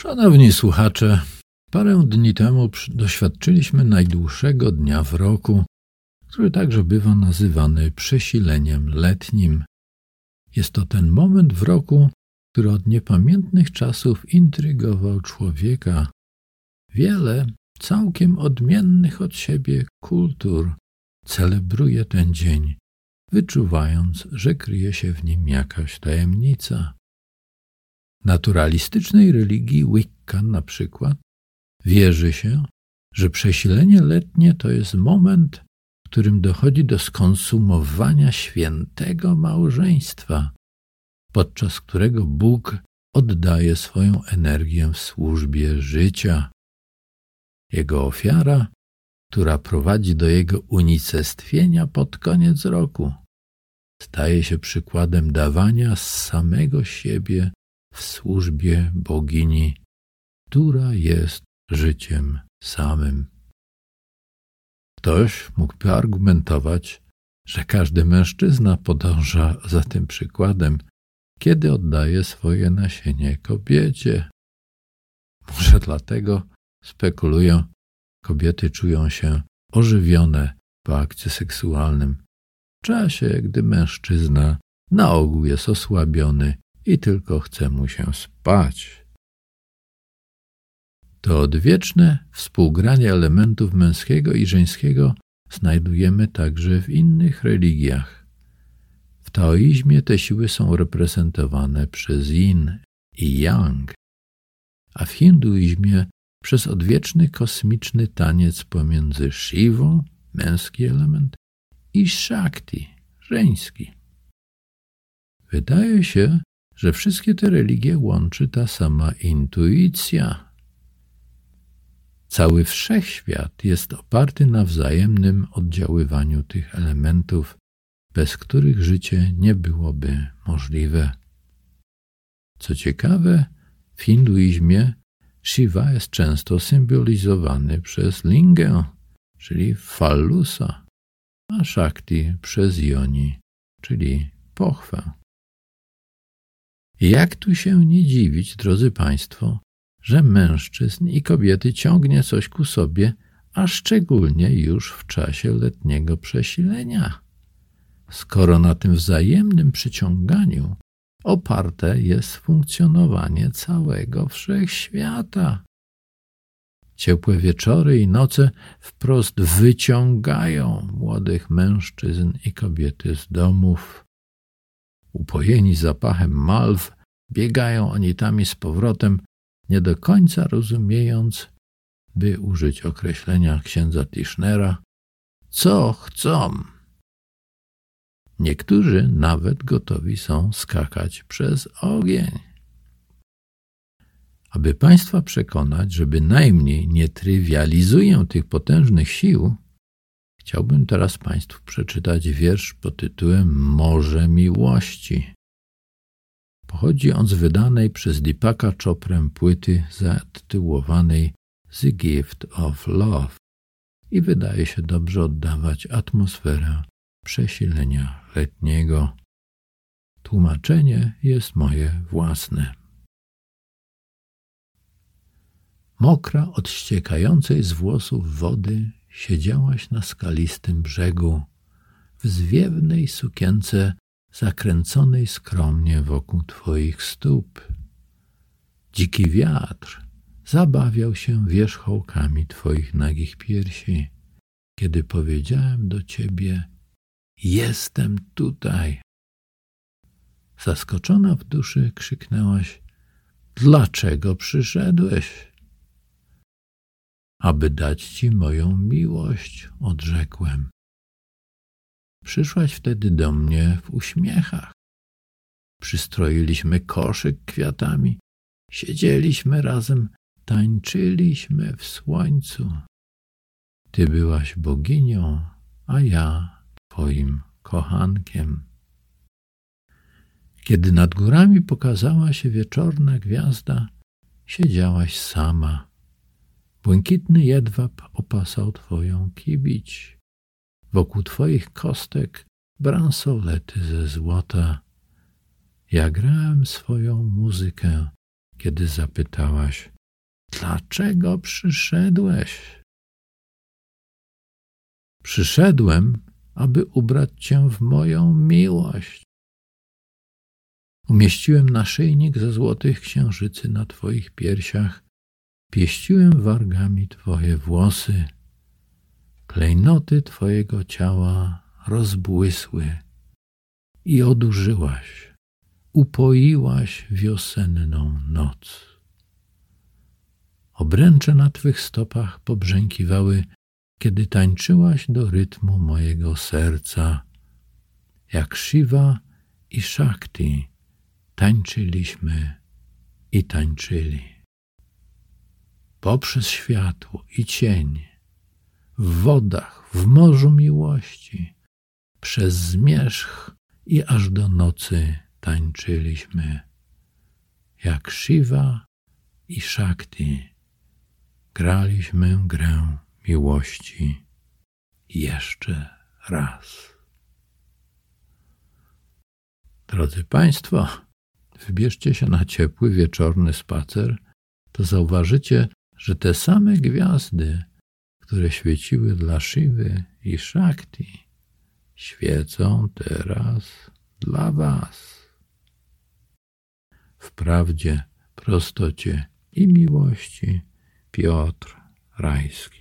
Szanowni słuchacze, parę dni temu doświadczyliśmy najdłuższego dnia w roku, który także bywa nazywany przesileniem letnim. Jest to ten moment w roku, który od niepamiętnych czasów intrygował człowieka. Wiele całkiem odmiennych od siebie kultur celebruje ten dzień, wyczuwając, że kryje się w nim jakaś tajemnica. Naturalistycznej religii Wicca na przykład wierzy się, że przesilenie letnie to jest moment, w którym dochodzi do skonsumowania świętego małżeństwa, podczas którego Bóg oddaje swoją energię w służbie życia. Jego ofiara, która prowadzi do jego unicestwienia pod koniec roku, staje się przykładem dawania z samego siebie w służbie bogini, która jest życiem samym. Ktoś mógłby argumentować, że każdy mężczyzna podąża za tym przykładem, kiedy oddaje swoje nasienie kobiecie. Może dlatego spekuluję, kobiety czują się ożywione po akcie seksualnym, w czasie, gdy mężczyzna na ogół jest osłabiony i tylko chce mu się spać. To odwieczne współgranie elementów męskiego i żeńskiego znajdujemy także w innych religiach. W taoizmie te siły są reprezentowane przez yin i yang, a w hinduizmie przez odwieczny kosmiczny taniec pomiędzy Shivą, męski element, i Shakti, żeński. Wydaje się, że wszystkie te religie łączy ta sama intuicja. Cały wszechświat jest oparty na wzajemnym oddziaływaniu tych elementów, bez których życie nie byłoby możliwe. Co ciekawe, w hinduizmie Shiva jest często symbolizowany przez lingę, czyli fallusa, a Shakti przez yoni, czyli pochwę. Jak tu się nie dziwić, drodzy Państwo, że mężczyzn i kobiety ciągnie coś ku sobie, a szczególnie już w czasie letniego przesilenia. Skoro na tym wzajemnym przyciąganiu oparte jest funkcjonowanie całego wszechświata. Ciepłe wieczory i noce wprost wyciągają młodych mężczyzn i kobiety z domów, Upojeni zapachem malw, biegają oni tam i z powrotem, nie do końca rozumiejąc, by użyć określenia księdza Tischnera, co chcą. Niektórzy nawet gotowi są skakać przez ogień. Aby Państwa przekonać, że bynajmniej nie trywializuję tych potężnych sił, Chciałbym teraz Państwu przeczytać wiersz pod tytułem Morze Miłości. Pochodzi on z wydanej przez Deepaka Choprę płyty zatytułowanej The Gift of Love i wydaje się dobrze oddawać atmosferę przesilenia letniego. Tłumaczenie jest moje własne. Mokra od ściekającej z włosów wody siedziałaś na skalistym brzegu, w zwiewnej sukience zakręconej skromnie wokół twoich stóp. Dziki wiatr zabawiał się wierzchołkami twoich nagich piersi, kiedy powiedziałem do ciebie: Jestem tutaj. Zaskoczona w duszy krzyknęłaś: Dlaczego przyszedłeś? Aby dać Ci moją miłość, odrzekłem. Przyszłaś wtedy do mnie w uśmiechach. Przystroiliśmy koszyk kwiatami, siedzieliśmy razem, tańczyliśmy w słońcu. Ty byłaś boginią, a ja Twoim kochankiem. Kiedy nad górami pokazała się wieczorna gwiazda, siedziałaś sama Błękitny jedwab opasał twoją kibić. Wokół twoich kostek bransolety ze złota. Ja grałem swoją muzykę, kiedy zapytałaś, dlaczego przyszedłeś? Przyszedłem, aby ubrać cię w moją miłość. Umieściłem naszyjnik ze złotych księżycy na twoich piersiach, pieściłem wargami twoje włosy, klejnoty twojego ciała rozbłysły i odurzyłaś, upoiłaś wiosenną noc. Obręcze na twych stopach pobrzękiwały, kiedy tańczyłaś do rytmu mojego serca, jak Shiva i Shakti tańczyliśmy i tańczyli. Poprzez światło i cień, w wodach, w morzu miłości, przez zmierzch i aż do nocy tańczyliśmy, jak Shiva i Shakti graliśmy grę miłości jeszcze raz. Drodzy Państwo, wybierzcie się na ciepły wieczorny spacer, to zauważycie, że te same gwiazdy, które świeciły dla Shiwy i Shakti, świecą teraz dla Was. W prawdzie, prostocie i miłości Piotr Rajski.